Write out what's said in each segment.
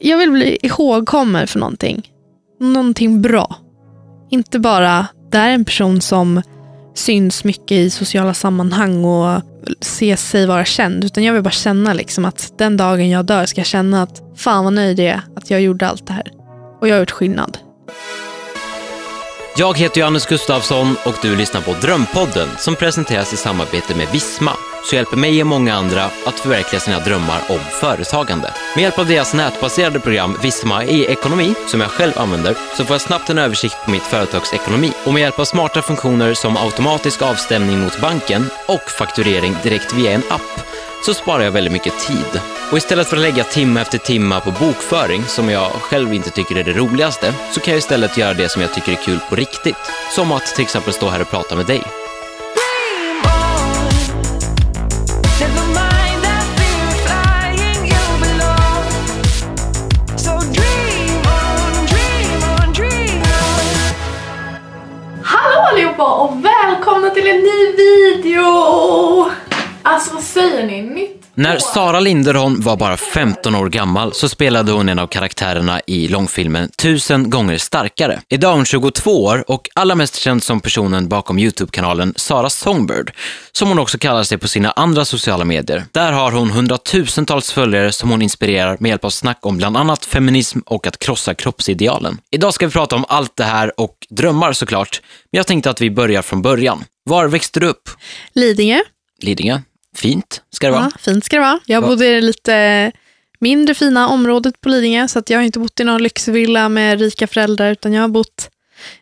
jag vill bli ihågkommen för någonting. Någonting bra. Inte bara, det är en person som syns mycket i sociala sammanhang och ser sig vara känd. Utan jag vill bara känna liksom att den dagen jag dör ska jag känna att fan vad nöjd jag är att jag gjorde allt det här. Och jag har gjort skillnad. Jag heter Johannes Gustafsson och du lyssnar på Drömpodden som presenteras i samarbete med Visma så hjälper mig och många andra att förverkliga sina drömmar om företagande. Med hjälp av deras nätbaserade program Visma i ekonomi, som jag själv använder, så får jag snabbt en översikt på mitt företags ekonomi. Och med hjälp av smarta funktioner som automatisk avstämning mot banken och fakturering direkt via en app så sparar jag väldigt mycket tid. Och istället för att lägga timme efter timme på bokföring, som jag själv inte tycker är det roligaste, så kan jag istället göra det som jag tycker är kul på riktigt. Som att till exempel stå här och prata med dig. Hallå allihopa och välkomna till en ny video! Alltså vad säger ni? Nytt När Sara Linderholm var bara 15 år gammal så spelade hon en av karaktärerna i långfilmen Tusen gånger starkare. Idag är hon 22 år och allra mest känd som personen bakom Youtube-kanalen Sara Songbird, som hon också kallar sig på sina andra sociala medier. Där har hon hundratusentals följare som hon inspirerar med hjälp av snack om bland annat feminism och att krossa kroppsidealen. Idag ska vi prata om allt det här och drömmar såklart, men jag tänkte att vi börjar från början. Var växte du upp? Lidingö. Lidingö? Fint ska det vara. Ja, fint ska det vara. Jag bodde i det lite mindre fina området på Lidingö så att jag har inte bott i någon lyxvilla med rika föräldrar utan jag har bott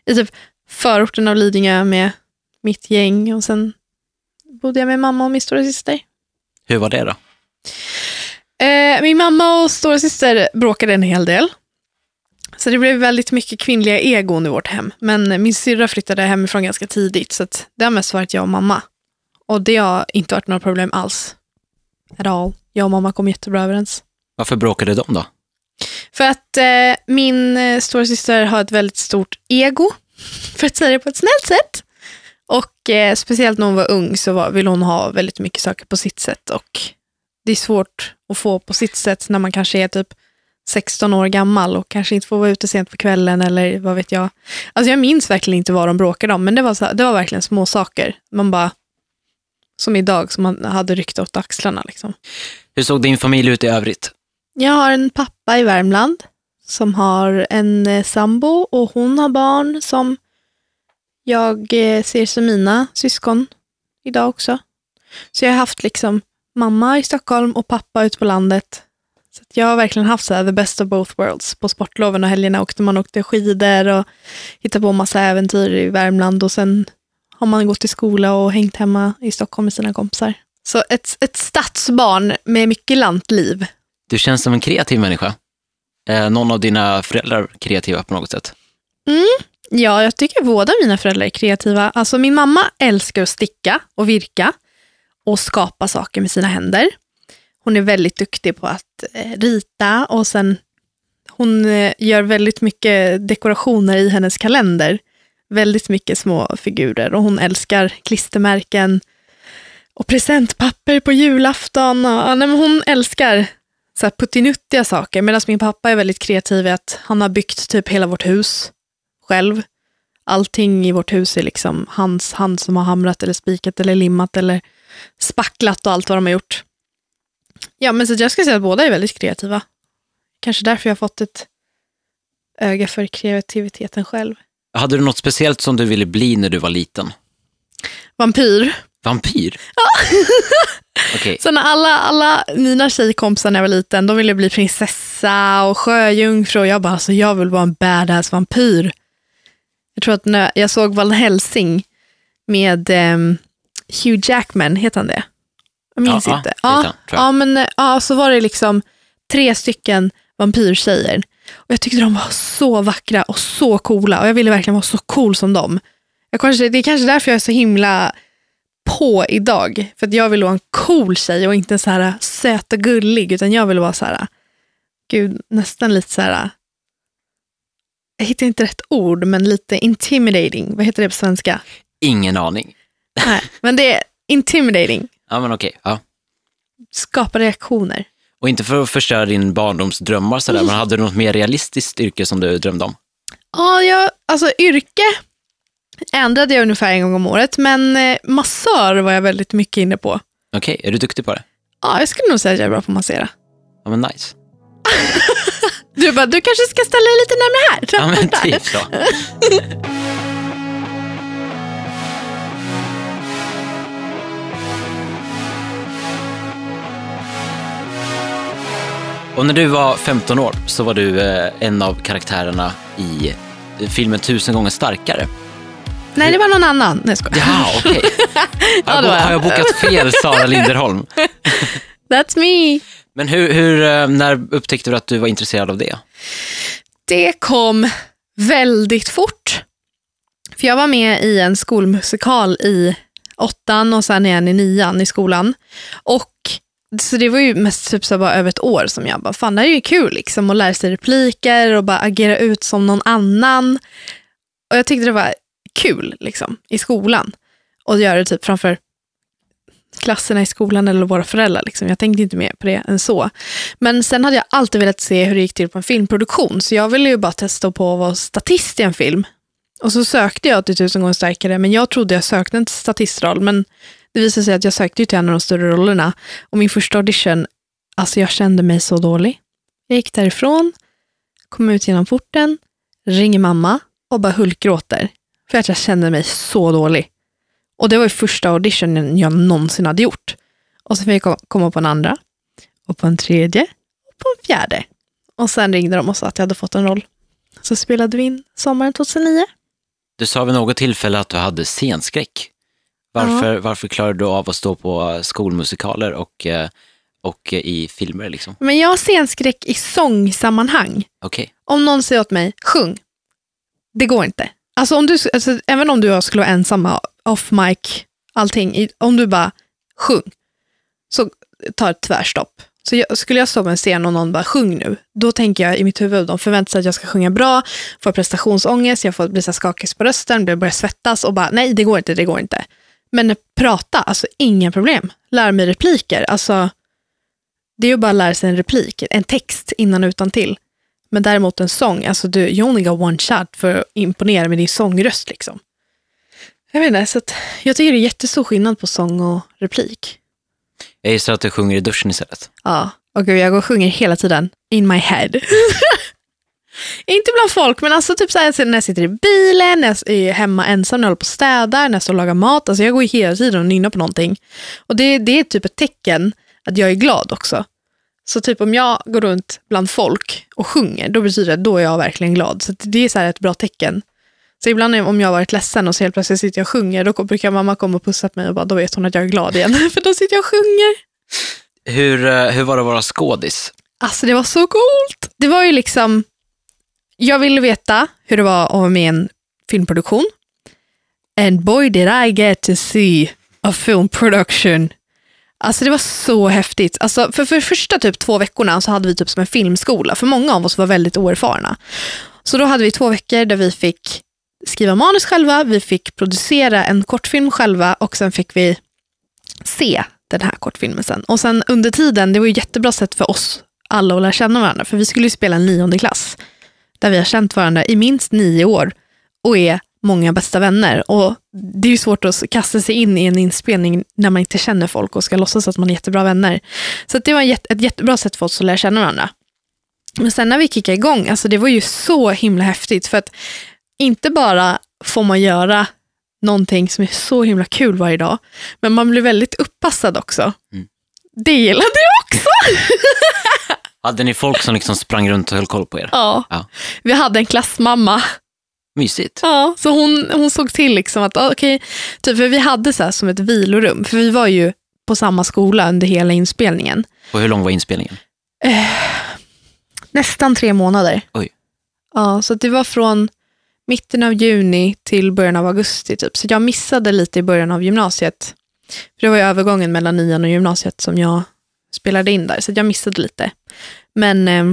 i typ förorten av Lidingö med mitt gäng och sen bodde jag med mamma och min stora syster. Hur var det då? Eh, min mamma och stora syster bråkade en hel del. Så det blev väldigt mycket kvinnliga egon i vårt hem. Men min syrra flyttade hemifrån ganska tidigt så det har mest varit jag och mamma. Och det har inte varit några problem alls. At all. Jag och mamma kom jättebra överens. Varför bråkade de då? För att eh, min eh, stora syster har ett väldigt stort ego, för att säga det på ett snällt sätt. Och eh, speciellt när hon var ung så var, ville hon ha väldigt mycket saker på sitt sätt. Och det är svårt att få på sitt sätt när man kanske är typ 16 år gammal och kanske inte får vara ute sent på kvällen eller vad vet jag. Alltså jag minns verkligen inte vad de bråkade om, men det var, så, det var verkligen små saker. Man bara, som idag, som man hade ryckt åt axlarna. Liksom. Hur såg din familj ut i övrigt? Jag har en pappa i Värmland som har en eh, sambo och hon har barn som jag eh, ser som mina syskon idag också. Så jag har haft liksom mamma i Stockholm och pappa ute på landet. Så att jag har verkligen haft så här, the best of both worlds. På sportloven och helgerna åkte man åkte skidor och hittade på massa äventyr i Värmland och sen har man gått i skola och hängt hemma i Stockholm med sina kompisar. Så ett, ett stadsbarn med mycket lantliv. Du känns som en kreativ människa. Är någon av dina föräldrar kreativa på något sätt? Ja, jag tycker båda mina föräldrar är kreativa. Alltså min mamma älskar att sticka och virka och skapa saker med sina händer. Hon är väldigt duktig på att eh, rita och sen hon eh, gör väldigt mycket dekorationer i hennes kalender. Väldigt mycket små figurer och hon älskar klistermärken och presentpapper på julafton. Och, ja, nej, men hon älskar så här puttinuttiga saker medan min pappa är väldigt kreativ i att han har byggt typ hela vårt hus själv. Allting i vårt hus är liksom hans hand som har hamrat eller spikat eller limmat eller spacklat och allt vad de har gjort. Ja, men så jag skulle säga att båda är väldigt kreativa. Kanske därför jag har fått ett öga för kreativiteten själv. Hade du något speciellt som du ville bli när du var liten? Vampyr. Vampyr? Okej, Så när alla, alla mina tjejkompisar när jag var liten, de ville bli prinsessa och sjöjungfru och jag bara, alltså jag vill vara en badass vampyr. Jag tror att när jag såg Van Helsing med ehm, Hugh Jackman, heter han det? Jag minns Ja, ja, inte. jag. ja, men ja, så var det liksom tre stycken vampyrtjejer. Och jag tyckte de var så vackra och så coola och jag ville verkligen vara så cool som dem. Jag kanske, det är kanske därför jag är så himla på idag. För att jag vill vara en cool tjej och inte så här söt och gullig. Utan jag vill vara så här, gud, nästan lite så här, jag hittar inte rätt ord, men lite intimidating. Vad heter det på svenska? ingen aning. Nej, men det är intimidating. Ja, men okej. Ja. Skapa reaktioner. Och inte för att förstöra din barndomsdrömmar sådär, men hade du något mer realistiskt yrke som du drömde om? Ja, jag, alltså yrke ändrade jag ungefär en gång om året, men eh, massör var jag väldigt mycket inne på. Okej, är du duktig på det? Ja, jag skulle nog säga att jag är bra på att massera. Ja, men nice. Du bara, du kanske ska ställa dig lite närmare här. Ja, men typ så. Och när du var 15 år så var du eh, en av karaktärerna i filmen Tusen gånger starkare. Nej, det var någon annan. Nej, jag. Jaha, okej. Har, bo- är har jag bokat fel Sara Linderholm? That's me. Men hur, hur, eh, när upptäckte du att du var intresserad av det? Det kom väldigt fort. För jag var med i en skolmusikal i åttan och sen igen i nian i skolan. Och så det var ju mest typ så bara över ett år som jag bara, fan det här är ju kul liksom att lära sig repliker och bara agera ut som någon annan. Och jag tyckte det var kul liksom i skolan. Och göra det typ framför klasserna i skolan eller våra föräldrar. Liksom. Jag tänkte inte mer på det än så. Men sen hade jag alltid velat se hur det gick till på en filmproduktion, så jag ville ju bara testa på att vara statist i en film. Och så sökte jag till Tusen gånger starkare, men jag trodde jag sökte en statistroll, men det visade sig att jag sökte ju till en av de större rollerna. Och min första audition, alltså jag kände mig så dålig. Jag gick därifrån, kom ut genom porten, ringer mamma och bara hulkgråter. För att jag kände mig så dålig. Och det var ju första auditionen jag någonsin hade gjort. Och så fick jag komma på en andra, och på en tredje, och på en fjärde. Och sen ringde de och sa att jag hade fått en roll. Så spelade vi in sommaren 2009. Du sa vid något tillfälle att du hade scenskräck. Varför, varför klarade du av att stå på skolmusikaler och, eh, och eh, i filmer? Liksom? Men jag har scenskräck i sångsammanhang. Okej, Om någon säger åt mig, sjung. Det går inte. Alltså, om du, alltså, även om du och jag skulle vara ensamma, off mic, allting. Om du bara, sjung. Så tar ett tvärstopp. Så jag, skulle jag stå på en scen och någon bara, sjung nu. Då tänker jag i mitt huvud, de förväntar sig att jag ska sjunga bra, får prestationsångest, jag får bli så skakig på rösten, börjar börja svettas och bara, nej det går inte, det går inte. Men prata, alltså inga problem. Lär mig repliker, alltså det är ju bara att lära sig en replik, en text innan och utan till. Men däremot en sång, alltså du, you only got one shot för att imponera med din sångröst. Liksom. Jag vet inte, så att jag tycker det är jättestor skillnad på sång och replik. jag gissar att du sjunger i duschen istället. Ja, och gud, jag går och sjunger hela tiden in my head. Inte bland folk, men alltså typ så här, när jag sitter i bilen, när jag är hemma ensam, när jag håller på och städar, när jag står och lagar mat. Alltså jag går ju hela tiden och nynnar på någonting. Och det, det är typ ett tecken att jag är glad också. Så typ om jag går runt bland folk och sjunger, då betyder det att då är jag verkligen glad. Så det är så här ett bra tecken. Så ibland om jag har varit ledsen och så helt plötsligt sitter jag och sjunger, då brukar mamma komma och pussa på mig och bara, då vet hon att jag är glad igen. För då sitter jag och sjunger. Hur, eh, hur var det att vara skådis? Alltså det var så coolt. Det var ju liksom, jag ville veta hur det var att vara med i en filmproduktion. And boy did I get to see a film production. Alltså det var så häftigt. Alltså för, för första typ två veckorna så hade vi typ som en filmskola, för många av oss var väldigt oerfarna. Så då hade vi två veckor där vi fick skriva manus själva, vi fick producera en kortfilm själva och sen fick vi se den här kortfilmen sen. Och sen under tiden, det var ju ett jättebra sätt för oss alla att lära känna varandra, för vi skulle ju spela en nionde klass, där vi har känt varandra i minst nio år och är många bästa vänner. Och det är ju svårt att kasta sig in i en inspelning när man inte känner folk och ska låtsas att man är jättebra vänner. Så det var ett, ett jättebra sätt för oss att lära känna varandra. Men sen när vi kickade igång, alltså det var ju så himla häftigt, för att inte bara får man göra någonting som är så himla kul varje dag, men man blir väldigt uppassad också. Mm. Det gillade jag också. Hade ni folk som liksom sprang runt och höll koll på er? Ja. Ja. Vi hade en klassmamma, Mysigt. ja, så hon, hon såg till liksom att, ah, okej, typ, för vi hade så här som ett vilorum, för vi var ju på samma skola under hela inspelningen. Och hur lång var inspelningen? Nästan tre månader. Oj. Ja, så det var från mitten av juni till början av augusti. Typ. Så jag missade lite i början av gymnasiet. För det var ju övergången mellan nian och gymnasiet som jag spelade in där, så jag missade lite. Men eh,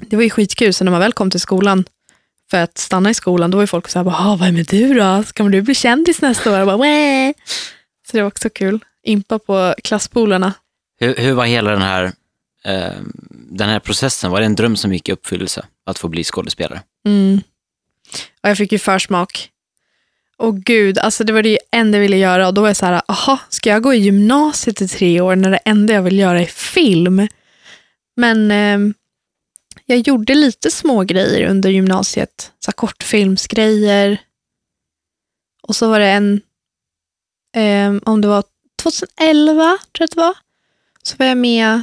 det var ju skitkul, så när man väl kom till skolan för att stanna i skolan, då var ju folk så här, bara, "Ah, vad är med du då? Ska du bli kändis nästa år? Jag bara, Wä! Så det var också kul. Impa på klasspolarna. Hur, hur var hela den här eh, den här processen, var det en dröm som gick i uppfyllelse? Att få bli skådespelare? Mm. Och jag fick ju försmak. Och gud, alltså det var det enda jag ville göra och då var jag så här, aha, ska jag gå i gymnasiet i tre år när det enda jag vill göra är film? Men eh, jag gjorde lite små grejer under gymnasiet, så kortfilmsgrejer. Och så var det en, eh, om det var 2011 tror jag att det var, så var jag med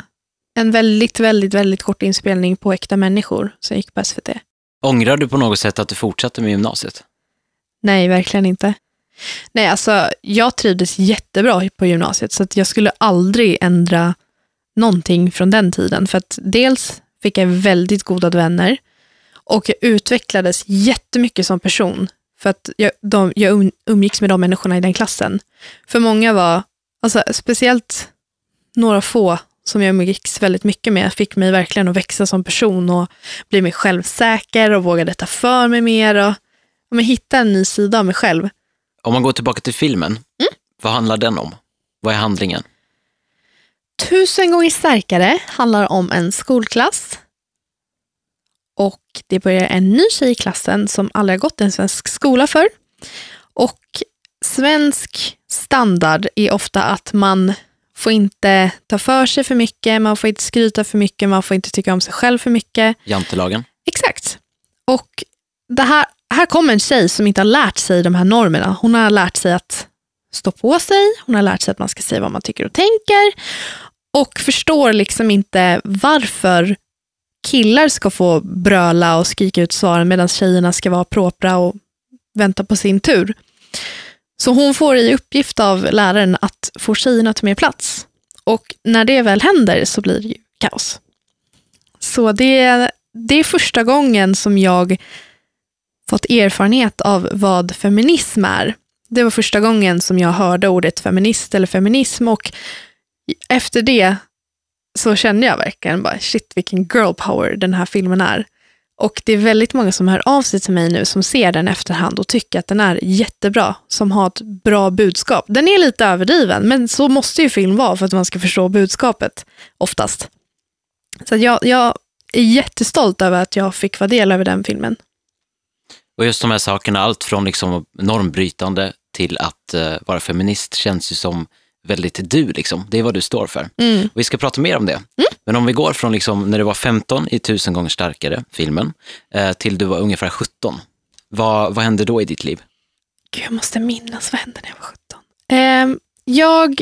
en väldigt, väldigt, väldigt kort inspelning på Äkta människor som gick på SVT. Ångrar du på något sätt att du fortsatte med gymnasiet? Nej, verkligen inte. Nej, alltså jag trivdes jättebra på gymnasiet så jag skulle aldrig ändra någonting från den tiden. För att dels fick jag väldigt goda vänner och jag utvecklades jättemycket som person. För att jag, de, jag um- umgicks med de människorna i den klassen. För många var, alltså speciellt några få som jag umgicks väldigt mycket med fick mig verkligen att växa som person och bli mer självsäker och vågade ta för mig mer och men hitta en ny sida av mig själv. Om man går tillbaka till filmen, vad handlar den om? Vad är handlingen? Tusen gånger starkare handlar om en skolklass. Och det börjar en ny tjej i klassen som aldrig har gått en svensk skola för. Och svensk standard är ofta att man får inte ta för sig för mycket, man får inte skryta för mycket, man får inte tycka om sig själv för mycket. Jantelagen? Exakt. Och det här, här kommer en tjej som inte har lärt sig de här normerna. Hon har lärt sig att stå på sig, hon har lärt sig att man ska säga vad man tycker och tänker och förstår liksom inte varför killar ska få bröla och skrika ut svaren medan tjejerna ska vara propra och vänta på sin tur. Så hon får i uppgift av läraren att få tjejerna att ta mer plats. Och när det väl händer så blir det ju kaos. Så det, det är första gången som jag fått erfarenhet av vad feminism är. Det var första gången som jag hörde ordet feminist eller feminism och efter det så kände jag verkligen bara shit vilken girl power den här filmen är. Och det är väldigt många som hör av sig till mig nu som ser den efterhand och tycker att den är jättebra, som har ett bra budskap. Den är lite överdriven, men så måste ju film vara för att man ska förstå budskapet oftast. Så att jag, jag är jättestolt över att jag fick vara del över den filmen. Och just de här sakerna, allt från liksom normbrytande till att uh, vara feminist känns ju som väldigt du, liksom. det är vad du står för. Mm. Vi ska prata mer om det. Men om vi går från liksom, när du var 15 i Tusen gånger starkare, filmen, eh, till du var ungefär 17. Vad, vad hände då i ditt liv? Gud, jag måste minnas vad hände när jag var 17. Ehm, jag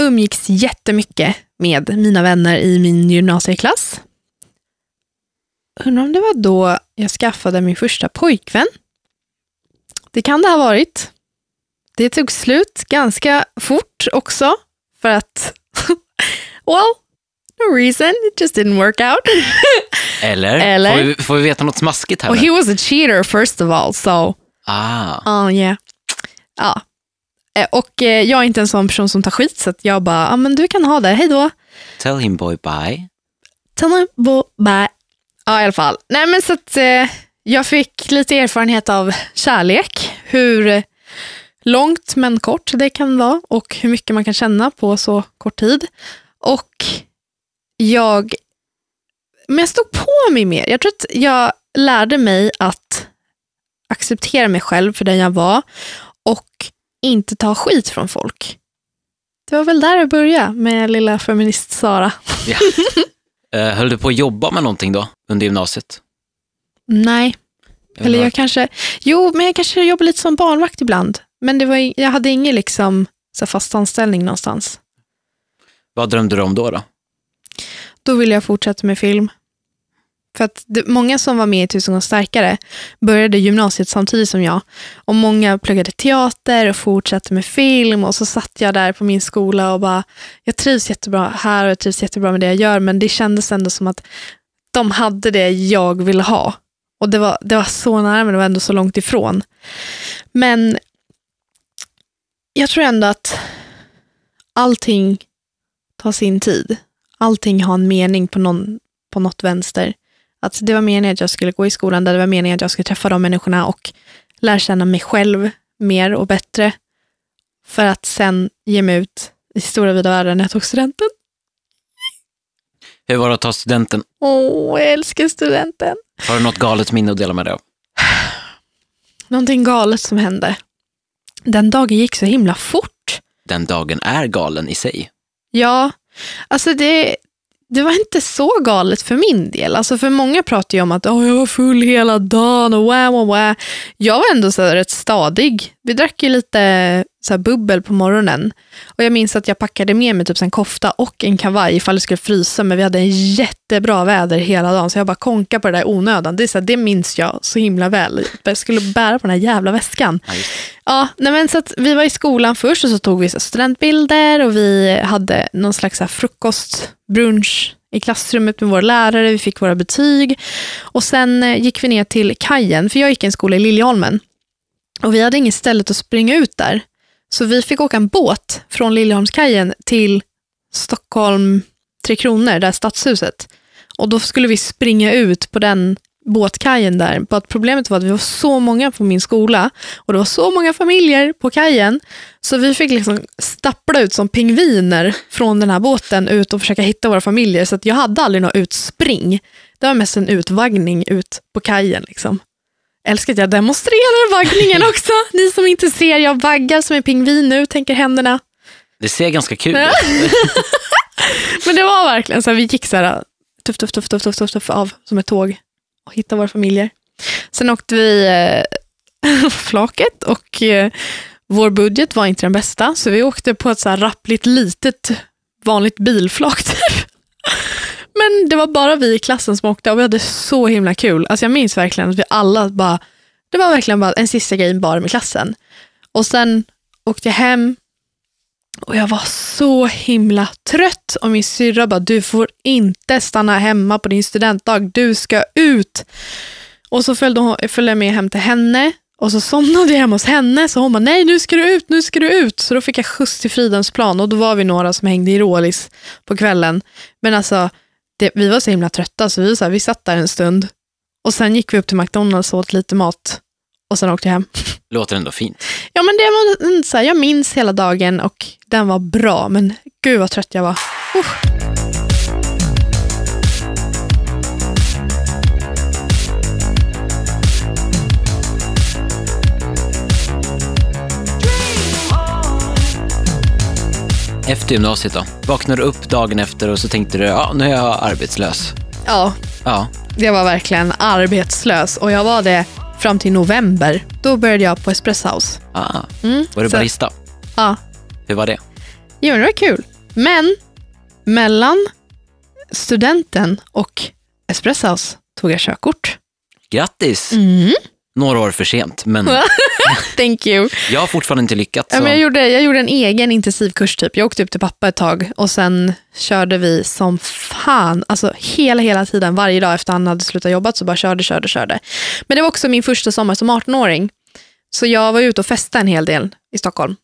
umgicks jättemycket med mina vänner i min gymnasieklass. Undrar om det var då jag skaffade min första pojkvän. Det kan det ha varit. Det tog slut ganska fort också för att, well, no reason, it just didn't work out. Eller? Eller? Får, vi, får vi veta något smaskigt här? Nu? he was a cheater first of all, so Ah, Oh, yeah. Ja. Eh, Och eh, jag är inte en sån person som tar skit, så att jag bara, ja men du kan ha det, hej då. tell him boy bye. Tell me bo- bye. Ja, i alla fall. Nej, men så att eh, jag fick lite erfarenhet av kärlek, hur långt men kort det kan vara och hur mycket man kan känna på så kort tid. Och jag, men jag stod på mig mer. Jag tror att jag lärde mig att acceptera mig själv för den jag var och inte ta skit från folk. Det var väl där jag började med lilla feminist-Sara. Ja. Eh, höll du på att jobba med någonting då, under gymnasiet? Nej, eller jag kanske, jo men jag kanske jobbade lite som barnvakt ibland. Men det var, jag hade ingen liksom, så fast anställning någonstans. Vad drömde du om då? då? Då ville jag fortsätta med film. För att det, många som var med i Tusen gånger starkare började gymnasiet samtidigt som jag. Och många pluggade teater och fortsatte med film. Och så satt jag där på min skola och bara, jag trivs jättebra här och jag trivs jättebra med det jag gör. Men det kändes ändå som att de hade det jag ville ha. Och det var, det var så nära men det var ändå så långt ifrån. Men jag tror ändå att allting tar sin tid. Allting har en mening på, någon, på något vänster. Att det var meningen att jag skulle gå i skolan, där det var meningen att jag skulle träffa de människorna och lära känna mig själv mer och bättre. För att sen ge mig ut i stora vida världen när jag tog studenten. Hur var det att ta studenten? Åh, jag älskar studenten. Har du något galet minne att dela med dig av? Någonting galet som hände. Den dagen gick så himla fort. Den dagen är galen i sig. Ja, alltså det, det var inte så galet för min del. Alltså för många pratar ju om att oh, jag var full hela dagen och wow, wow, wow. Jag var ändå så rätt stadig. Vi drack ju lite så bubbel på morgonen. Och jag minns att jag packade med mig typ en kofta och en kavaj ifall det skulle frysa. Men vi hade en jättebra väder hela dagen. Så jag bara konkade på det där onödan. Det, är så här, det minns jag så himla väl. Jag skulle bära på den här jävla väskan. Ja, nej men så att vi var i skolan först och så tog vi så studentbilder och vi hade någon slags så här frukostbrunch i klassrummet med våra lärare, vi fick våra betyg och sen eh, gick vi ner till kajen, för jag gick i en skola i Liljeholmen och vi hade inget ställe att springa ut där. Så vi fick åka en båt från Liljeholmskajen till Stockholm, Tre Kronor, där stadshuset. Och då skulle vi springa ut på den båtkajen där. Bara problemet var att vi var så många på min skola och det var så många familjer på kajen. Så vi fick liksom stappla ut som pingviner från den här båten ut och försöka hitta våra familjer. Så att jag hade aldrig något utspring. Det var mest en utvaggning ut på kajen. Liksom. Älskar att jag demonstrerar vaggningen också. Ni som inte ser, jag vaggar som en pingvin nu, tänker händerna. Det ser ganska kul ut. Men det var verkligen så här, vi gick så här tuff, tuff, tuff, tuff, tuff, tuff, tuff av som ett tåg och hittade våra familjer. Sen åkte vi eh, flaket och eh, vår budget var inte den bästa, så vi åkte på ett så här rappligt litet vanligt bilflak. Typ. Men det var bara vi i klassen som åkte och vi hade så himla kul. Alltså jag minns verkligen att vi alla bara, det var verkligen bara en sista grej bara med klassen. Och sen åkte jag hem och jag var så himla trött och min syrra bara, du får inte stanna hemma på din studentdag, du ska ut. Och så följde, hon, följde jag med hem till henne och så somnade jag hemma hos henne så hon bara, nej nu ska du ut, nu ska du ut. Så då fick jag skjuts till Fridhemsplan och då var vi några som hängde i Rålis på kvällen. Men alltså, det, vi var så himla trötta så vi, så här, vi satt där en stund och sen gick vi upp till McDonalds och åt lite mat och sen åkte jag hem. Låter ändå fint. Ja, men det var så här, jag minns hela dagen och den var bra, men gud vad trött jag var. Usch. Efter gymnasiet då? Vaknade du upp dagen efter och så tänkte du, ja nu är jag arbetslös. Ja, Ja, jag var verkligen arbetslös och jag var det fram till november. Då började jag på Espresso House. ah. Mm, var du så- barista? Ja, Hur var det? jo, det var kul. Men mellan studenten och Espresso House tog jag körkort. Grattis! Mm. Några år för sent, men Thank you. jag har fortfarande inte lyckats. Ja, men jag, gjorde, jag gjorde en egen intensivkurs typ. Jag åkte upp till pappa ett tag och sen körde vi som fan. Alltså hela, hela tiden, varje dag efter han hade slutat jobba så bara körde, körde, körde. Men det var också min första sommar som 18-åring. Så jag var ute och festade en hel del i Stockholm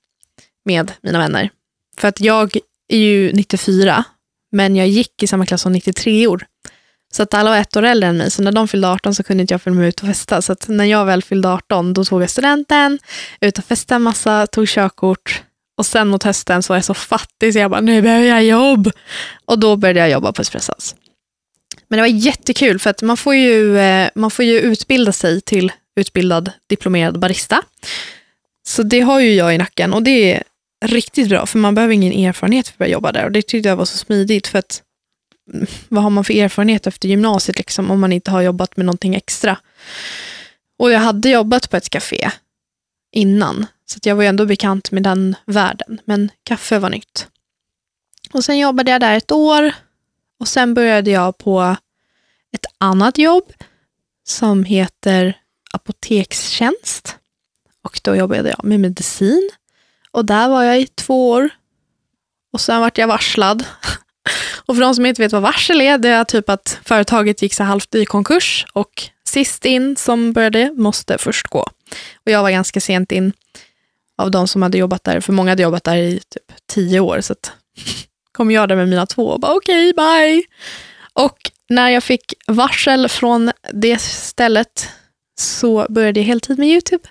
med mina vänner. För att jag är ju 94, men jag gick i samma klass som 93 år. Så att alla var ett år äldre än mig, så när de fyllde 18 så kunde inte jag följa med ut och festa. Så att när jag väl fyllde 18, då tog jag studenten, ut och festade en massa, tog körkort och sen mot hösten så var jag så fattig så jag bara, nu behöver jag jobb. Och då började jag jobba på Espresso House. Men det var jättekul för att man får ju, eh, man får ju utbilda sig till utbildad diplomerad barista. Så det har ju jag i nacken och det är riktigt bra för man behöver ingen erfarenhet för att börja jobba där och det tyckte jag var så smidigt för att vad har man för erfarenhet efter gymnasiet liksom, om man inte har jobbat med någonting extra. Och jag hade jobbat på ett café innan. Så att jag var ju ändå bekant med den världen. Men kaffe var nytt. Och sen jobbade jag där ett år. Och sen började jag på ett annat jobb som heter apotekstjänst. Och då jobbade jag med medicin. Och där var jag i två år. Och sen vart jag varslad. Och för de som inte vet vad varsel är, det är typ att företaget gick så halvt i konkurs och sist in som började måste först gå. Och jag var ganska sent in av de som hade jobbat där, för många hade jobbat där i typ tio år, så att kom jag där med mina två och bara okej, bye. Och när jag fick varsel från det stället så började jag heltid med YouTube.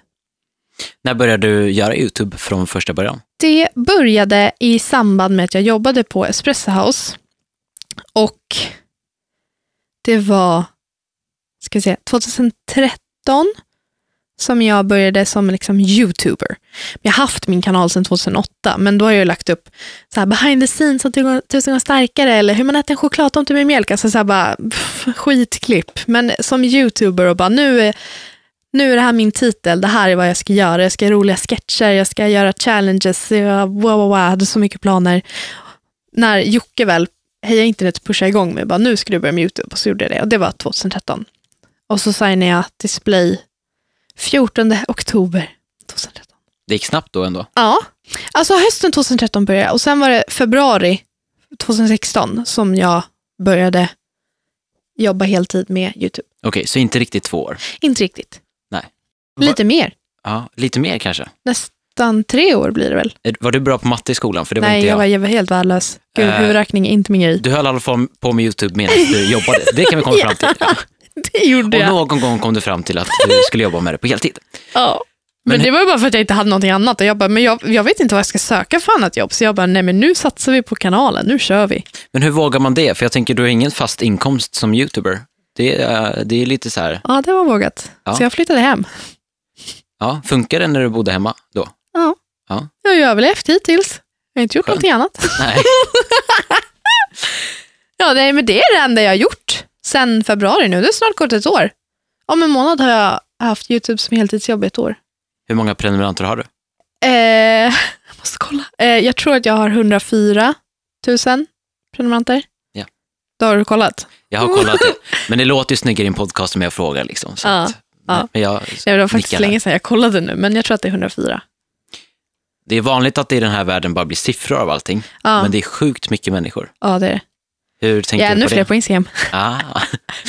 När började du göra YouTube från första början? Det började i samband med att jag jobbade på Espresso House. Och det var, ska vi 2013 som jag började som liksom youtuber. Jag har haft min kanal sedan 2008, men då har jag lagt upp så här behind the scenes som tusen tusen gånger starkare eller hur man äter en chokladtomte med mjölk. Alltså så här bara pff, skitklipp. Men som youtuber och bara nu är, nu är det här min titel, det här är vad jag ska göra. Jag ska göra roliga sketcher, jag ska göra challenges, jag, wow, wow, wow, jag hade så mycket planer. När Jocke väl, Heja Internet pushade igång mig, bara nu ska du börja med YouTube, och så gjorde jag det. Och det var 2013. Och så signade jag display 14 oktober 2013. Det gick snabbt då ändå. Ja, alltså hösten 2013 började jag och sen var det februari 2016 som jag började jobba heltid med YouTube. Okej, så inte riktigt två år. Inte riktigt. Nej. Lite mer. Ja, lite mer kanske. Nästan tre år blir det väl? Var du bra på matte i skolan? För det var Nej, inte jag jag. var, helt värdelös. Gud, Eh, huvudräkning är inte min grej. Du höll i alla fall på med YouTube medan du jobbade. Det kan vi komma fram till. Ja. Det gjorde Och jag. någon gång kom du fram till att du skulle jobba med det på heltid. Ja. Men, Men det var ju bara för att jag inte hade någonting annat. Och jag, bara, men jag, jag vet inte vad jag ska söka för annat jobb. Så jag bara, nej men nu satsar vi på kanalen, nu kör vi. Men hur vågar man det? För jag tänker, du har ingen fast inkomst som YouTuber. Det är, det är lite så här, Ja, det var vågat. Ja. Så jag flyttade hem. ja, funkar det när du bodde hemma då? Ja. Ja. Jag har ju överlevt hittills. Jag har inte gjort Skönt. någonting annat. Nej. Ja, nej, men det är det enda jag har gjort sen februari nu. Det är snart gått ett år. Om en månad har jag haft YouTube som heltidsjobb i ett år. Hur många prenumeranter har du? Eh, jag måste kolla. Eh, jag tror att jag har 104 000 prenumeranter. Ja. Då har du kollat? Jag har kollat det. Men det låter ju snyggare i en podcast om jag frågar. Liksom, så Ja, att, ja. Men jag Nej, det var faktiskt länge sedan jag kollade nu, men jag tror att det är 104. Det är vanligt att det i den här världen bara blir siffror av allting. Ja, Men det är sjukt mycket människor. ja det är det. Hur tänker Jag är du ännu fler det? på Instagram. Ah,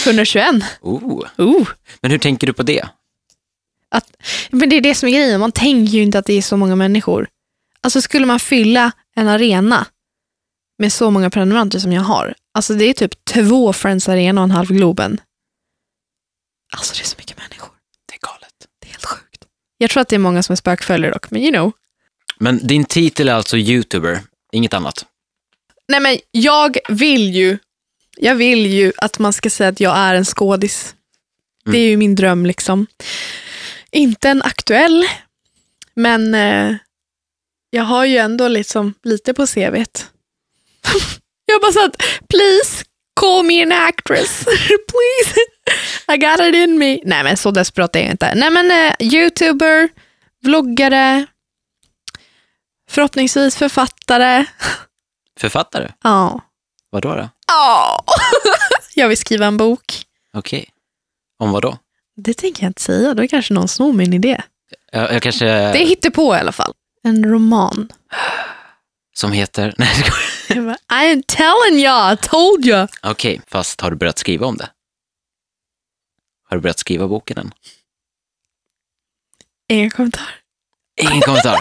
121. oh. Oh. Men hur tänker du på det? Men det är det som är grejen, man tänker ju inte att det är så många människor. Alltså skulle man fylla en arena med så många prenumeranter som jag har, alltså det är typ två Friends Arena och en halv Globen. Alltså det är så mycket människor. Det är galet. Det är helt sjukt. Jag tror att det är många som är spökföljare dock, men you know. Men din titel är alltså YouTuber, inget annat? Nej men jag vill ju, jag vill ju att man ska säga att jag är en skådis. Mm. Det är ju min dröm liksom. Inte en aktuell, men eh, jag har ju ändå liksom lite på CVt. jag bara så att, please call me an actress. please. I got it in me. Nej men så desperat är jag inte. Nej men eh, youtuber, vloggare, förhoppningsvis författare. Författare? Ja. Vad då? då? Ja. jag vill skriva en bok. Okej. Om vad då? Det tänker jag inte säga, då kanske någon snor min idé. Jag, jag kanske... Det hittar på i alla fall. En roman. Som heter... Nej, jag skojar. Jag bara, I am telling you, I told you. Okej, fast har du börjat skriva om det? Har du börjat skriva boken än? Ingen kommentar. Ingen kommentar.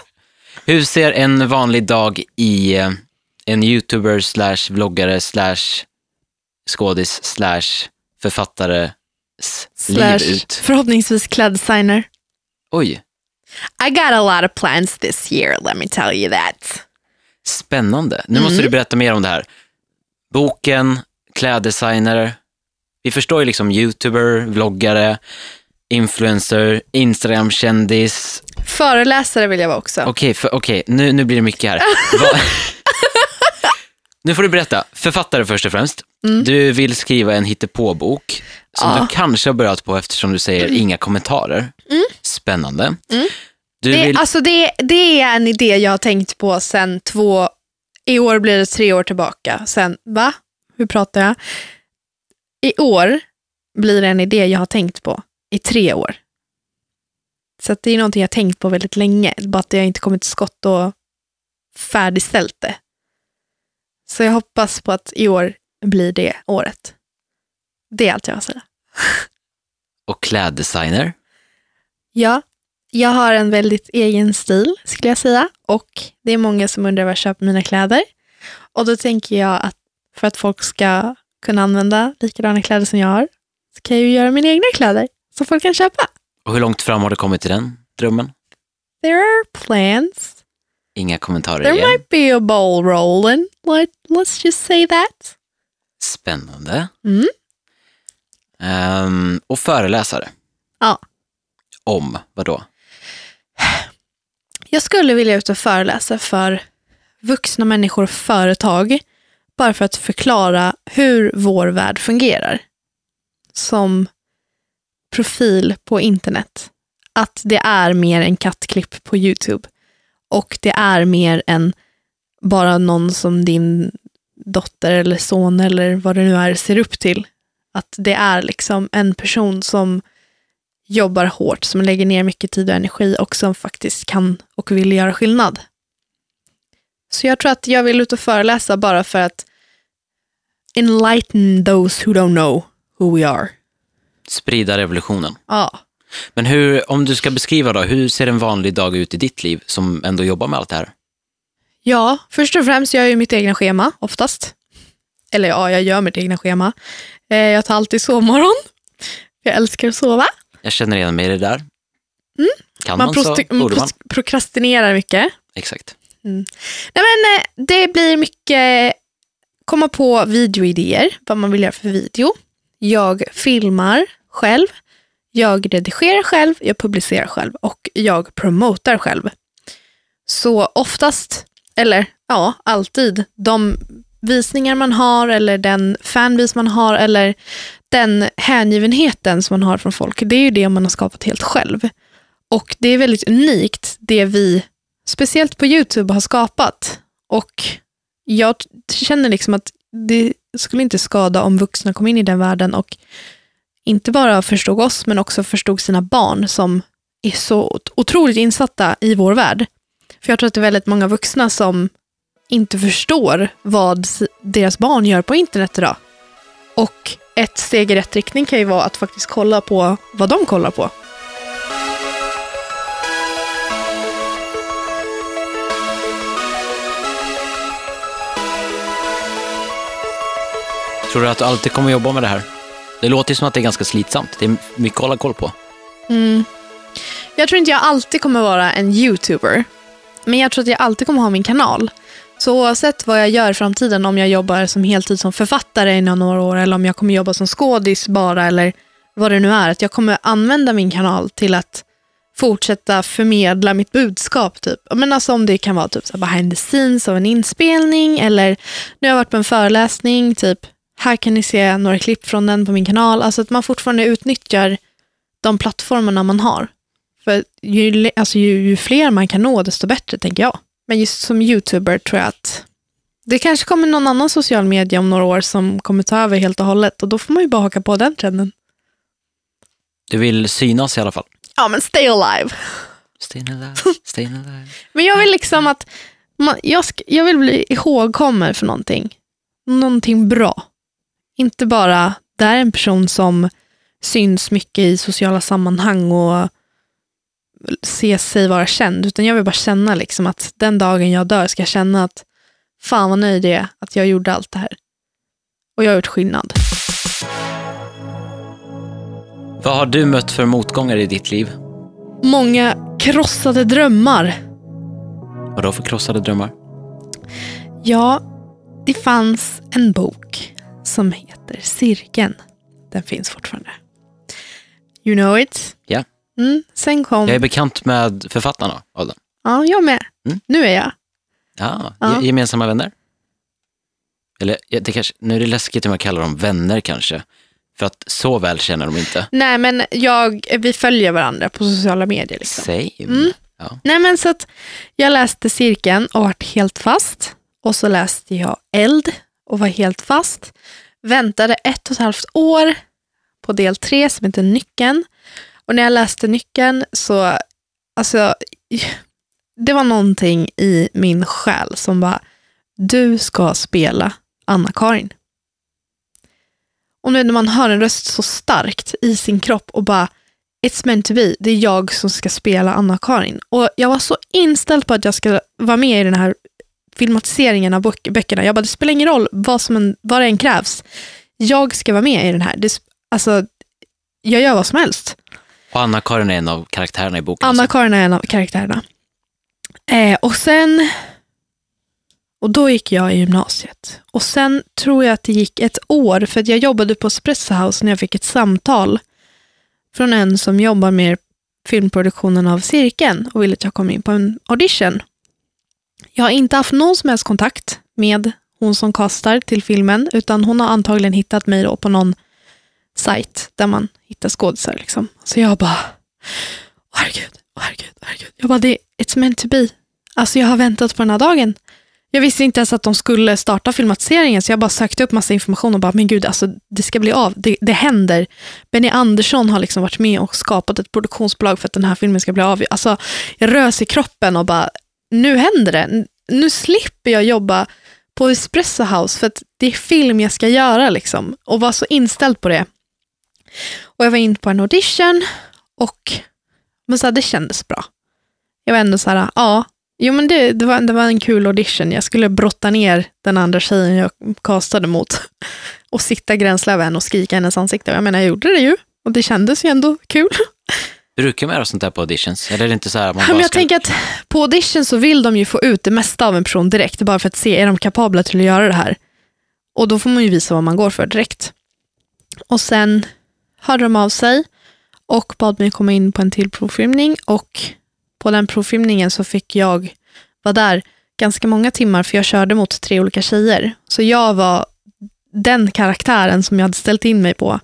Hur ser en vanlig dag i eh, en youtuber slash vloggare slash skådis slash författares Slash, liv ut? förhoppningsvis kläddesigner. Oj, I got a lot of plans this year, let me tell you that. spännande. Nu måste du berätta mer om det här. Boken, kläddesigner. Vi förstår ju liksom youtuber, vloggare, influencer, Instagram-kändis. Föreläsare vill jag vara också. Okej, för- okej, nu, nu blir det mycket här. Nu får du berätta. Författare först och främst. Du vill skriva en hittepåbok som Mm. Ja. du kanske har börjat på eftersom du säger inga kommentarer. Spännande. Du Det, vill... alltså det, det är en idé jag har tänkt på sen två, i år blir det tre år tillbaka. Sen, va? Hur pratar jag? I år blir det en idé jag har tänkt på i tre år. Så det är någonting jag tänkt på väldigt länge, bara att jag inte kommit till skott och färdigställt det. Så jag hoppas på att i år blir det året. Det är allt jag har att säga. Och kläddesigner. Ja, jag har en väldigt egen stil skulle jag säga och det är många som undrar var jag köper mina kläder. Och då tänker jag att för att folk ska kunna använda likadana kläder som jag har så kan jag ju göra mina egna kläder som folk kan köpa. Och hur långt fram har du kommit till den drömmen? There are plans. Inga kommentarer There igen. might be a ball rolling. Let, let's just say that. Spännande. Mm. Ehm, och föreläsare. Ja. Om vad då? Jag skulle vilja ut och föreläsa för vuxna människor och företag bara för att förklara hur vår värld fungerar som profil på internet. Att det är mer en kattklipp på YouTube och det är mer än bara någon som din dotter eller son eller vad det nu är ser upp till. Att det är liksom en person som jobbar hårt, som lägger ner mycket tid och energi och som faktiskt kan och vill göra skillnad. Så jag tror att jag vill ut och föreläsa bara för att enlighten those who don't know who we are. Sprida revolutionen. Ja. Men hur, om du ska beskriva då, hur ser en vanlig dag ut i ditt liv som ändå jobbar med allt det här? ja, först och främst gör jag ju mitt egna schema oftast. Eller ja, jag gör mitt egna schema. Eh, Jag tar alltid sovmorgon. Jag älskar att sova. Jag känner igen mig i det där. Kan man, Man, så borde man. prokrastinerar mycket. Exakt. Nej, men, eh, det blir mycket komma på videoidéer, vad man vill göra för video. Jag filmar själv, jag redigerar själv, jag publicerar själv och jag promotar själv. Så oftast, eller ja, alltid, de visningar man har eller den fanbase man har eller den hängivenheten som man har från folk, det är ju det man har skapat helt själv. Och det är väldigt unikt, det vi speciellt på YouTube har skapat. Och jag känner liksom att det skulle inte skada om vuxna kom in i den världen och inte bara förstod oss, men också förstod sina barn som är så otroligt insatta i vår värld. För jag tror att det är väldigt många vuxna som inte förstår vad deras barn gör på internet idag. Och ett steg i rätt riktning kan ju vara att faktiskt kolla på vad de kollar på. Tror du att du alltid kommer jobba med det här? Det låter som att det är ganska slitsamt. Det är mycket att hålla koll på. Mm. Jag tror inte jag alltid kommer vara en YouTuber. Men jag tror att jag alltid kommer ha min kanal. Så oavsett vad jag gör i framtiden, om jag jobbar som heltid som författare inom några år eller om jag kommer jobba som skådis bara eller vad det nu är, att jag kommer använda min kanal till att fortsätta förmedla mitt budskap. Typ. Men alltså om det kan vara typ så behind the scenes av en inspelning eller nu har jag varit på en föreläsning, typ här kan ni se några klipp från den på min kanal. Alltså att man fortfarande utnyttjar de plattformarna man har. För ju, alltså ju, ju fler man kan nå, desto bättre, tänker jag. Men just som YouTuber tror jag att det kanske kommer någon annan social media om några år som kommer ta över helt och hållet och då får man ju bara haka på den trenden. Du vill synas i alla fall. Ja, men stay alive. Stay alive, stay alive. Men jag vill liksom att man, jag, sk- jag vill bli ihågkommen för någonting. Någonting bra. Inte bara, det här är en person som syns mycket i sociala sammanhang och ser sig vara känd, utan jag vill bara känna liksom att den dagen jag dör ska jag känna att fan vad nöjd jag är att jag gjorde allt det här. Och jag har gjort skillnad. Vad har du mött för motgångar i ditt liv? Många krossade drömmar. Vad då för krossade drömmar? Ja, det fanns en bok som heter Cirkeln. Den finns fortfarande. You know it? Ja. Mm, sen kom... Jag är bekant med författarna av den. Ja, jag med. Mm. Nu är jag. Ja, Ja. ge- gemensamma vänner? Eller det kanske, nu är det läskigt om jag kallar dem vänner kanske. För att så väl känner de inte. Nej, men jag, vi följer varandra på sociala medier. Liksom. Same. Mm. Ja. Nej, men så att jag läste Cirkeln och vart helt fast. Och så läste jag Eld och var helt fast. Väntade ett och ett halvt år på del tre som heter Nyckeln. Och när jag läste Nyckeln så, alltså, det var någonting i min själ som bara, du ska spela Anna-Karin. Och nu när man hör en röst så starkt i sin kropp och bara, it's meant to be, det är jag som ska spela Anna-Karin. Och jag var så inställd på att jag ska vara med i den här filmatiseringen av böck- böckerna. Jag bara, det spelar ingen roll vad, som en, vad det än krävs. Jag ska vara med i den här. Det, alltså, jag gör vad som helst. Och Anna-Karin är en av karaktärerna i boken. Anna-Karin är en av karaktärerna. Eh, och sen Och då gick jag i gymnasiet. Och sen tror jag att det gick ett år, för att jag jobbade på Espresso House när jag fick ett samtal från en som jobbar med filmproduktionen av Cirkeln och ville att jag kom in på en audition. Jag har inte haft någon som helst kontakt med hon som kastar till filmen, utan hon har antagligen hittat mig då på någon sajt där man hittar skådisar. Liksom. Så jag bara, åh herregud, åh herregud, åh herregud. Jag bara, det, it's meant to be. Alltså jag har väntat på den här dagen. Jag visste inte ens att de skulle starta filmatiseringen, så jag bara sökte upp massa information och bara, men gud, alltså, det ska bli av. Det, det händer. Benny Andersson har liksom varit med och skapat ett produktionsbolag för att den här filmen ska bli av. Alltså, jag rös i kroppen och bara, nu händer det. Nu slipper jag jobba på Espresso House för att det är film jag ska göra liksom. Och var så inställd på det. Och jag var in på en audition och men så här, det kändes bra. Jag var ändå så här, ja, jo men det, det, var, det var en kul audition. Jag skulle brotta ner den andra tjejen jag castade mot och sitta gränsle över henne och skrika i hennes ansikte. Jag menar, jag gjorde det ju. Och det kändes ju ändå kul. Brukar man göra sånt där på auditions? Eller är det inte så här man bara jag ska... tänker att på audition så vill de ju få ut det mesta av en person direkt, bara för att se, är de kapabla till att göra det här? Och då får man ju visa vad man går för direkt. Och sen hörde de av sig och bad mig komma in på en till provfilmning och på den provfilmningen så fick jag vara där ganska många timmar för jag körde mot tre olika tjejer. Så jag var den karaktären som jag hade ställt in mig på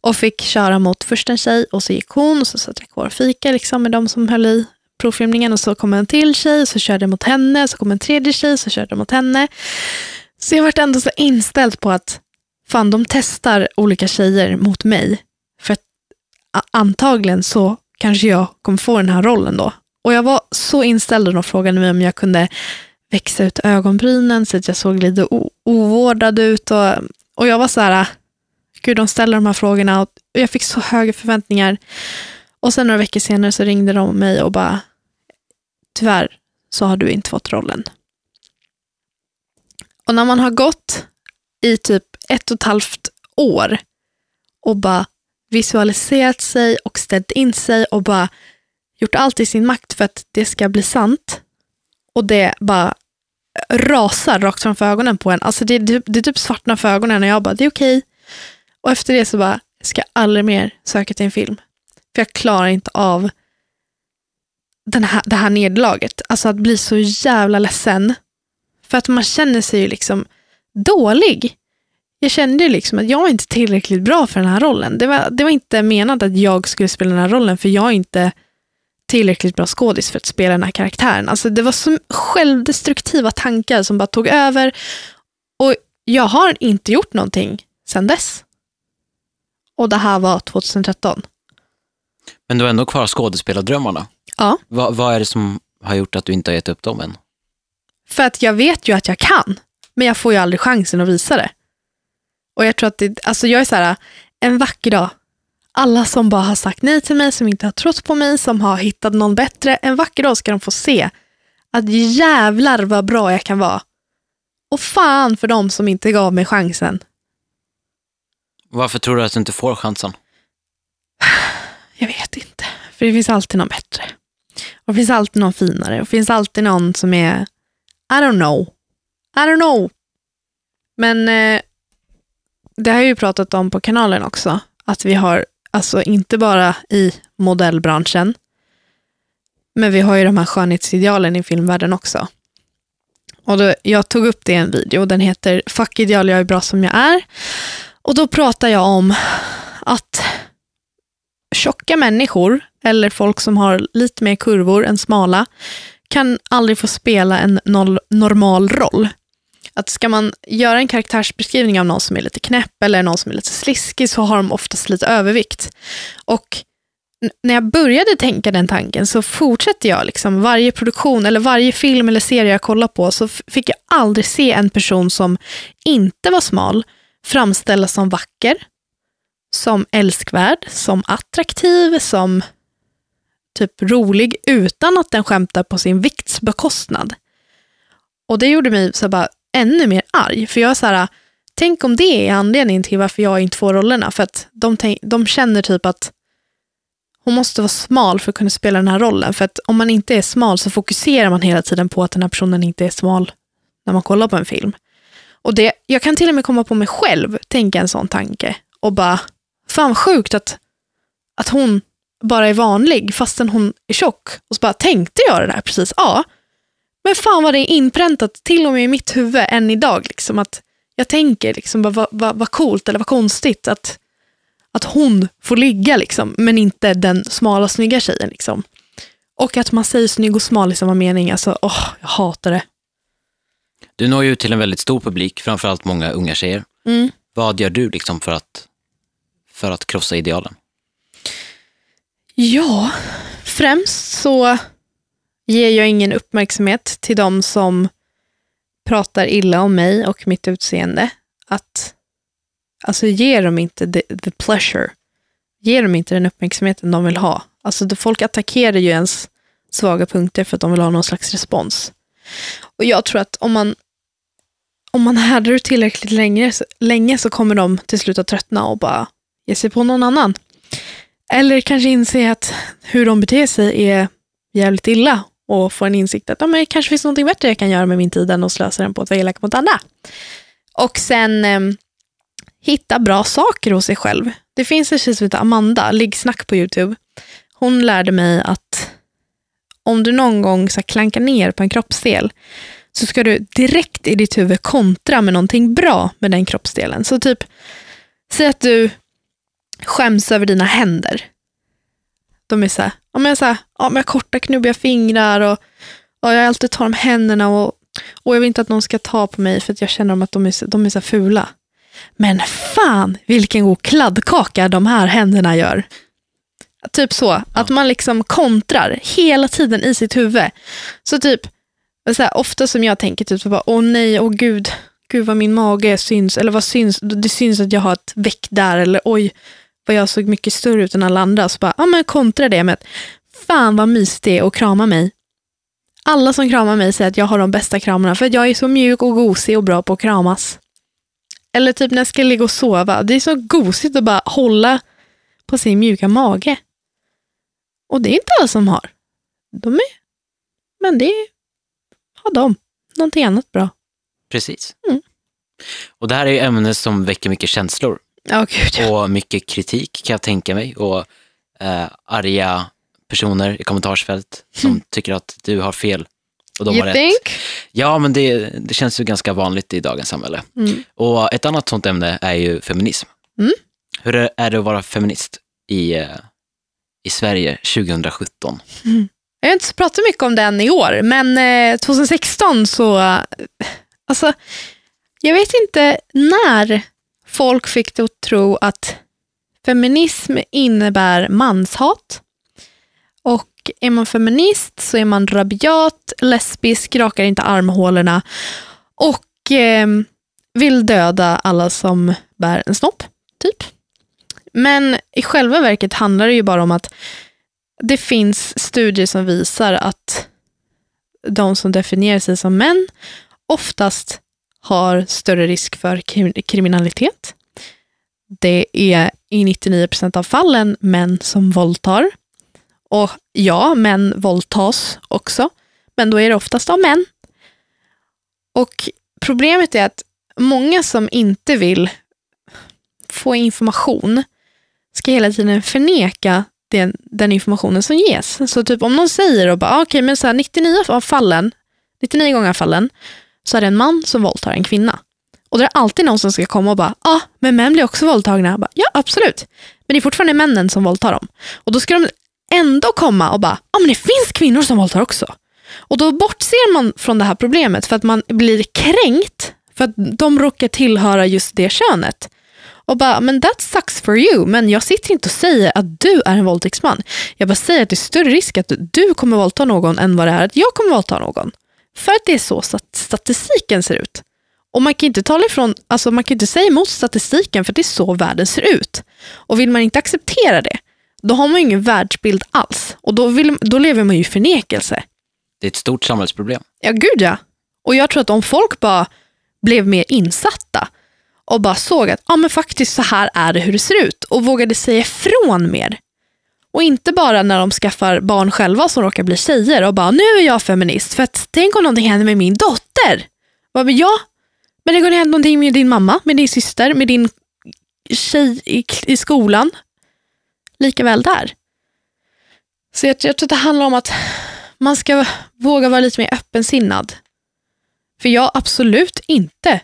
och fick köra mot först en tjej och så gick hon och så satt jag kvar och fika liksom, med de som höll i provfilmningen och så kom en till tjej så körde jag mot henne, så kom en tredje tjej så körde jag mot henne. Så jag vart ändå så inställd på att fan de testar olika tjejer mot mig för att antagligen så kanske jag kommer få den här rollen då. Och jag var så inställd och de frågade mig om jag kunde växa ut ögonbrynen så att jag såg lite ovårdad ut och, och jag var så här gud de ställer de här frågorna och jag fick så höga förväntningar. Och sen några veckor senare så ringde de mig och bara, tyvärr så har du inte fått rollen. Och när man har gått i typ ett och ett halvt år och bara visualiserat sig och ställt in sig och bara gjort allt i sin makt för att det ska bli sant och det bara rasar rakt framför ögonen på en. Alltså det, det, det typ svartnar för ögonen och jag bara, det är okej. Och efter det så bara, ska jag aldrig mer söka till en film. För jag klarar inte av den här, det här nederlaget. Alltså att bli så jävla ledsen. För att man känner sig ju liksom dålig. Jag kände ju liksom att jag var inte tillräckligt bra för den här rollen. Det var, det var inte menat att jag skulle spela den här rollen, för jag är inte tillräckligt bra skådis för att spela den här karaktären. Alltså det var så självdestruktiva tankar som bara tog över. Och jag har inte gjort någonting sedan dess. Och det här var 2013. Men du har ändå kvar skådespelardrömmarna. Ja. Vad, vad är det som har gjort att du inte har gett upp dem än? För att jag vet ju att jag kan, men jag får ju aldrig chansen att visa det. Och jag tror att det, alltså jag är så här, en vacker dag, alla som bara har sagt nej till mig, som inte har trott på mig, som har hittat någon bättre, en vacker dag ska de få se att jävlar vad bra jag kan vara. Och fan för dem som inte gav mig chansen. Varför tror du att du inte får chansen? Jag vet inte, för det finns alltid någon bättre. Och det finns alltid någon finare. Och det finns alltid någon som är, I don't know. I don't know. Men eh, det har jag ju pratat om på kanalen också. Att vi har, alltså inte bara i modellbranschen, men vi har ju de här skönhetsidealen i filmvärlden också. Och då, jag tog upp det i en video, den heter Fuck ideal, jag är bra som jag är. Och då pratar jag om att tjocka människor, eller folk som har lite mer kurvor än smala, kan aldrig få spela en normal roll. Att ska man göra en karaktärsbeskrivning av någon som är lite knäpp eller någon som är lite sliskig så har de oftast lite övervikt. Och när jag började tänka den tanken så fortsatte jag liksom varje produktion eller varje film eller serie jag kollade på så fick jag aldrig se en person som inte var smal framställas som vacker, som älskvärd, som attraktiv, som typ rolig utan att den skämtar på sin vikts bekostnad. Och det gjorde mig så bara ännu mer arg, för jag är så här, tänk om det är anledningen till varför jag inte får rollerna, för att de, tänk, de känner typ att hon måste vara smal för att kunna spela den här rollen, för att om man inte är smal så fokuserar man hela tiden på att den här personen inte är smal när man kollar på en film. Och det, jag kan till och med komma på mig själv tänka en sån tanke och bara, fan vad sjukt att, att hon bara är vanlig fastän hon är tjock. Och så bara, tänkte jag det där precis? Ja. Men fan vad det är inpräntat till och med i mitt huvud än idag. Liksom, att jag tänker, liksom, vad, vad, vad coolt eller vad konstigt att, att hon får ligga, liksom, men inte den smala snygga tjejen. Liksom. Och att man säger snygg och smal i samma mening. Alltså, åh, jag hatar det. Du når ju till en väldigt stor publik, framförallt många unga tjejer. Mm. Vad gör du liksom för att, för att krossa idealen? Ja, främst så ger jag ingen uppmärksamhet till de som pratar illa om mig och mitt utseende. Att, alltså ger dem inte the, the pleasure. Ger dem inte den uppmärksamheten de vill ha. Alltså folk attackerar ju ens svaga punkter för att de vill ha någon slags respons. Och jag tror att om man om man härdar ut tillräckligt länge, så- länge så kommer de till slut att tröttna och bara ge sig på någon annan. Eller kanske inse att hur de beter sig är jävligt illa och få en insikt att ja, men det kanske finns något bättre jag kan göra med min tid än att slösa den på att vara elak mot andra. Och sen eh, hitta bra saker hos sig själv. Det finns en tjej som heter Amanda, Liggsnack på YouTube. Hon lärde mig att om du någon gång så här, klankar ner på en kroppsdel så ska du direkt i ditt huvud kontra med någonting bra med den kroppsdelen. Så typ, säg att du skäms över dina händer. De är så här, men jag, så här, jag har korta knubbiga fingrar och, och jag alltid tar om händerna och, och jag vill inte att någon ska ta på mig för att jag känner att de är, så- de är så fula. Men fan vilken god kladdkaka de här händerna gör. Typ så, att man liksom kontrar hela tiden i sitt huvud. Så typ, så här, ofta som jag tänker typ så bara, åh nej, åh gud, gud vad min mage syns, eller vad syns, det syns att jag har ett väck där, eller oj, vad jag såg mycket större ut än alla andra. Så bara, ja men kontra det med att, fan vad mysigt det är att krama mig. Alla som kramar mig säger att jag har de bästa kramarna, för att jag är så mjuk och gosig och bra på att kramas. Eller typ när jag ska ligga och sova, det är så gosigt att bara hålla på sin mjuka mage. Och det är inte alla som har. De är, men det är, har de. Någonting annat bra. Precis. Mm. Och det här är ju ämnen som väcker mycket känslor Ja, gud. och mycket kritik kan jag tänka mig och eh, arga personer i kommentarsfält som tycker att du har fel och de har You rätt. think? Ja, men det, det känns ju ganska vanligt i dagens samhälle. Mm. Och ett annat sånt ämne är ju feminism. Mm. Hur är det att vara feminist i, eh, i Sverige 2017? Jag har inte så pratat mycket om den i år, men eh, 2016 så... Eh, alltså, jag vet inte när folk fick det att tro att feminism innebär manshat. Och är man feminist så är man rabiat, lesbisk, rakar inte armhålorna och eh, vill döda alla som bär en snopp, typ. Men i själva verket handlar det ju bara om att det finns studier som visar att de som definierar sig som män oftast har större risk för kriminalitet. Det är i 99% av fallen män som våldtar. Och ja, män våldtas också, men då är det oftast av män. Och problemet är att många som inte vill få information ska hela tiden förneka den, den informationen som ges. Så typ om någon säger och bara, ah, men så här, 99 av fallen, 99 gånger av fallen, så är det en man som våldtar en kvinna. Och det är alltid någon som ska komma och bara, ja, ah, men män blir också våldtagna. Bara, ja, absolut. Men det är fortfarande männen som våldtar dem. Och då ska de ändå komma och bara, ja, ah, men det finns kvinnor som våldtar också. Och då bortser man från det här problemet för att man blir kränkt för att de råkar tillhöra just det könet. Och bara, men that sucks for you, men jag sitter inte och säger att du är en våldtäktsman. Jag bara säger att det är större risk att du kommer våldta någon än vad det är att jag kommer våldta någon. För att det är så stat- statistiken ser ut. Och man kan inte tala ifrån, alltså man kan inte säga emot statistiken för det är så världen ser ut. Och vill man inte acceptera det, då har man ju ingen världsbild alls. Och då, vill, då lever man ju i förnekelse. Det är ett stort samhällsproblem. Ja, gud ja. Och jag tror att om folk bara blev mer insatta och bara såg att ah, men faktiskt så här är det hur det ser ut och vågade säga ifrån mer. Och inte bara när de skaffar barn själva som råkar bli tjejer och bara nu är jag feminist för att tänk om någonting händer med min dotter. Bara, men ja, men det kunde hänt någonting med din mamma, med din syster, med din tjej i, i skolan. Likaväl där. Så jag, jag tror att det handlar om att man ska våga vara lite mer öppensinnad. För jag absolut inte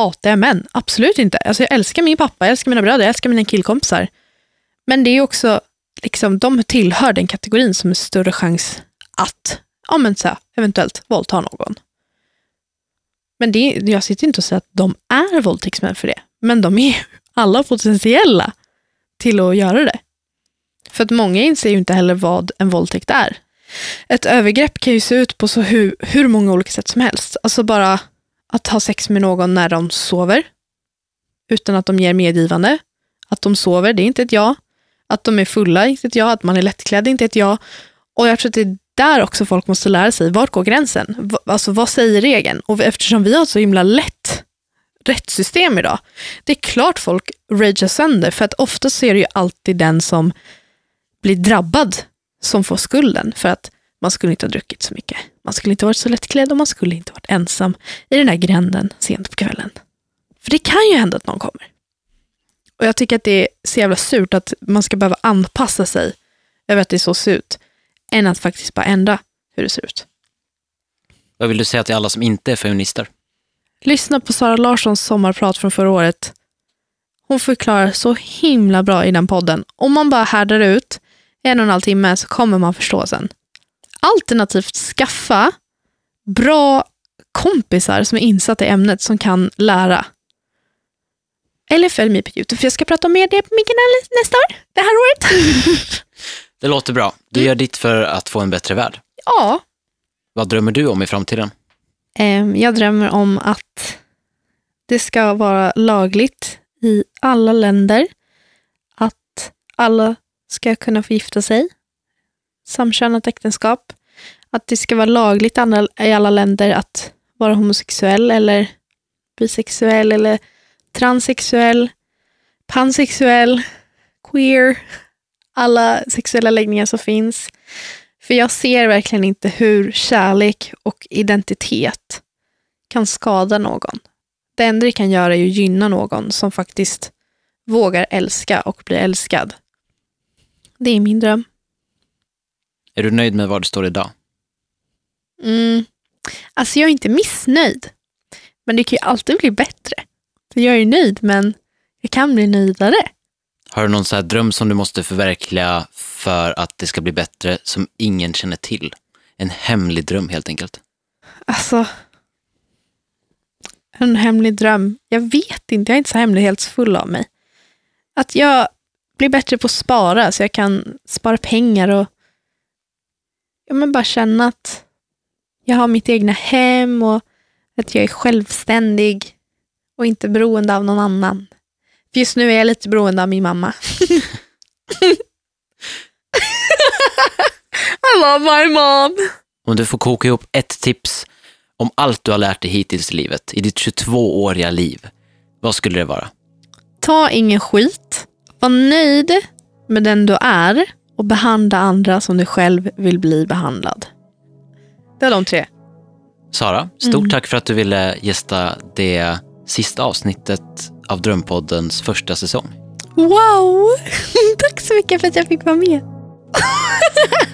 hatar jag män. Absolut inte. Alltså jag älskar min pappa, jag älskar mina bröder, jag älskar mina killkompisar. Men det är också, liksom, de tillhör den kategorin som är större chans att ja, men så här, eventuellt våldta någon. Men det, jag sitter inte och säger att de är våldtäktsmän för det. Men de är alla potentiella till att göra det. För att många inser ju inte heller vad en våldtäkt är. Ett övergrepp kan ju se ut på så hur, hur många olika sätt som helst. Alltså bara att ha sex med någon när de sover, utan att de ger medgivande. Att de sover, det är inte ett ja. Att de är fulla, inte ett ja. Att man är lättklädd, inte ett ja. Och jag tror att det är där också folk måste lära sig, vart går gränsen? V- Alltså vad säger regeln? Och eftersom vi har ett så himla lätt rättssystem idag, det är klart folk ragear sönder, för att ofta så är det ju alltid den som blir drabbad som får skulden, för att man skulle inte ha druckit så mycket. Man skulle inte ha varit så lättklädd och man skulle inte ha varit ensam i den där gränden sent på kvällen. För det kan ju hända att någon kommer. Och jag tycker att det är så jävla surt att man ska behöva anpassa sig över att det så ser ut, än att faktiskt bara ändra hur det ser ut. Vad vill du säga till alla som inte är feminister? Lyssna på Sara Larssons sommarprat från förra året. Hon förklarar så himla bra i den podden. Om man bara härdar ut en och en halv timme så kommer man förstå sen. Alternativt skaffa bra kompisar som är insatta i ämnet som kan lära. Eller följ mig på YouTube för jag ska prata om mer det på min kanal nästa år, det här året. Det låter bra. Du gör ditt för att få en bättre värld. ja, Vad drömmer du om i framtiden? Em, Jag drömmer om att det ska vara lagligt i alla länder att alla ska kunna få gifta sig. Samkönat äktenskap. Att det ska vara lagligt i alla- länder att vara homosexuell eller bisexuell eller transsexuell, pansexuell, queer. Alla sexuella läggningar som finns. För jag ser verkligen inte hur kärlek och identitet kan skada någon. Det enda det kan göra är att gynna någon som faktiskt vågar älska och bli älskad. Det är min dröm. Är du nöjd med var du står idag? Mm. Alltså jag är inte missnöjd. Men det kan ju alltid bli bättre. Jag är nöjd men jag kan bli nöjdare. Har du någon så här dröm som du måste förverkliga för att det ska bli bättre som ingen känner till? En hemlig dröm helt enkelt. Alltså. En hemlig dröm. Jag vet inte, jag är inte så hemlighetsfull av mig. Att jag blir bättre på att spara så jag kan spara pengar och ja, men bara känna att jag har mitt egna hem och att jag är självständig och inte beroende av någon annan. För just nu är jag lite beroende av min mamma. I love my mom. Om du får koka ihop ett tips om allt du har lärt dig hittills i livet, i ditt 22-åriga liv, vad skulle det vara? Ta ingen skit. Var nöjd med den du är och behandla andra som du själv vill bli behandlad. Det är de tre. Sara, stort tack för att du ville gästa det sista avsnittet av Drömpoddens första säsong. Wow! Tack så mycket för att jag fick vara med.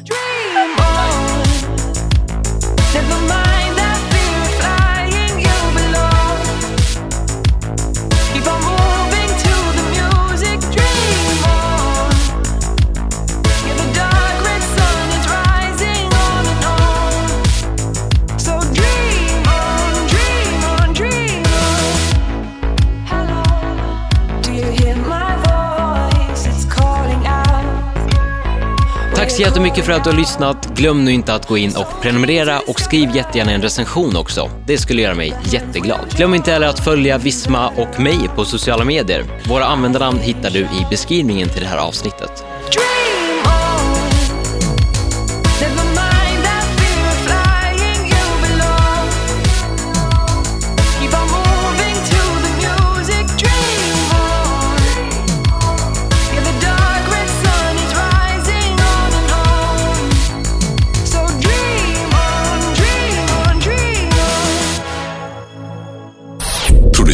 så jättemycket för att du har lyssnat. Glöm nu inte att gå in och prenumerera och skriv jättegärna en recension också. Det skulle göra mig jätteglad. Glöm inte heller att följa Visma och mig på sociala medier. Våra användarnamn hittar du i beskrivningen till det här avsnittet.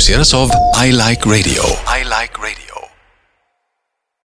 ediciones of I Like Radio.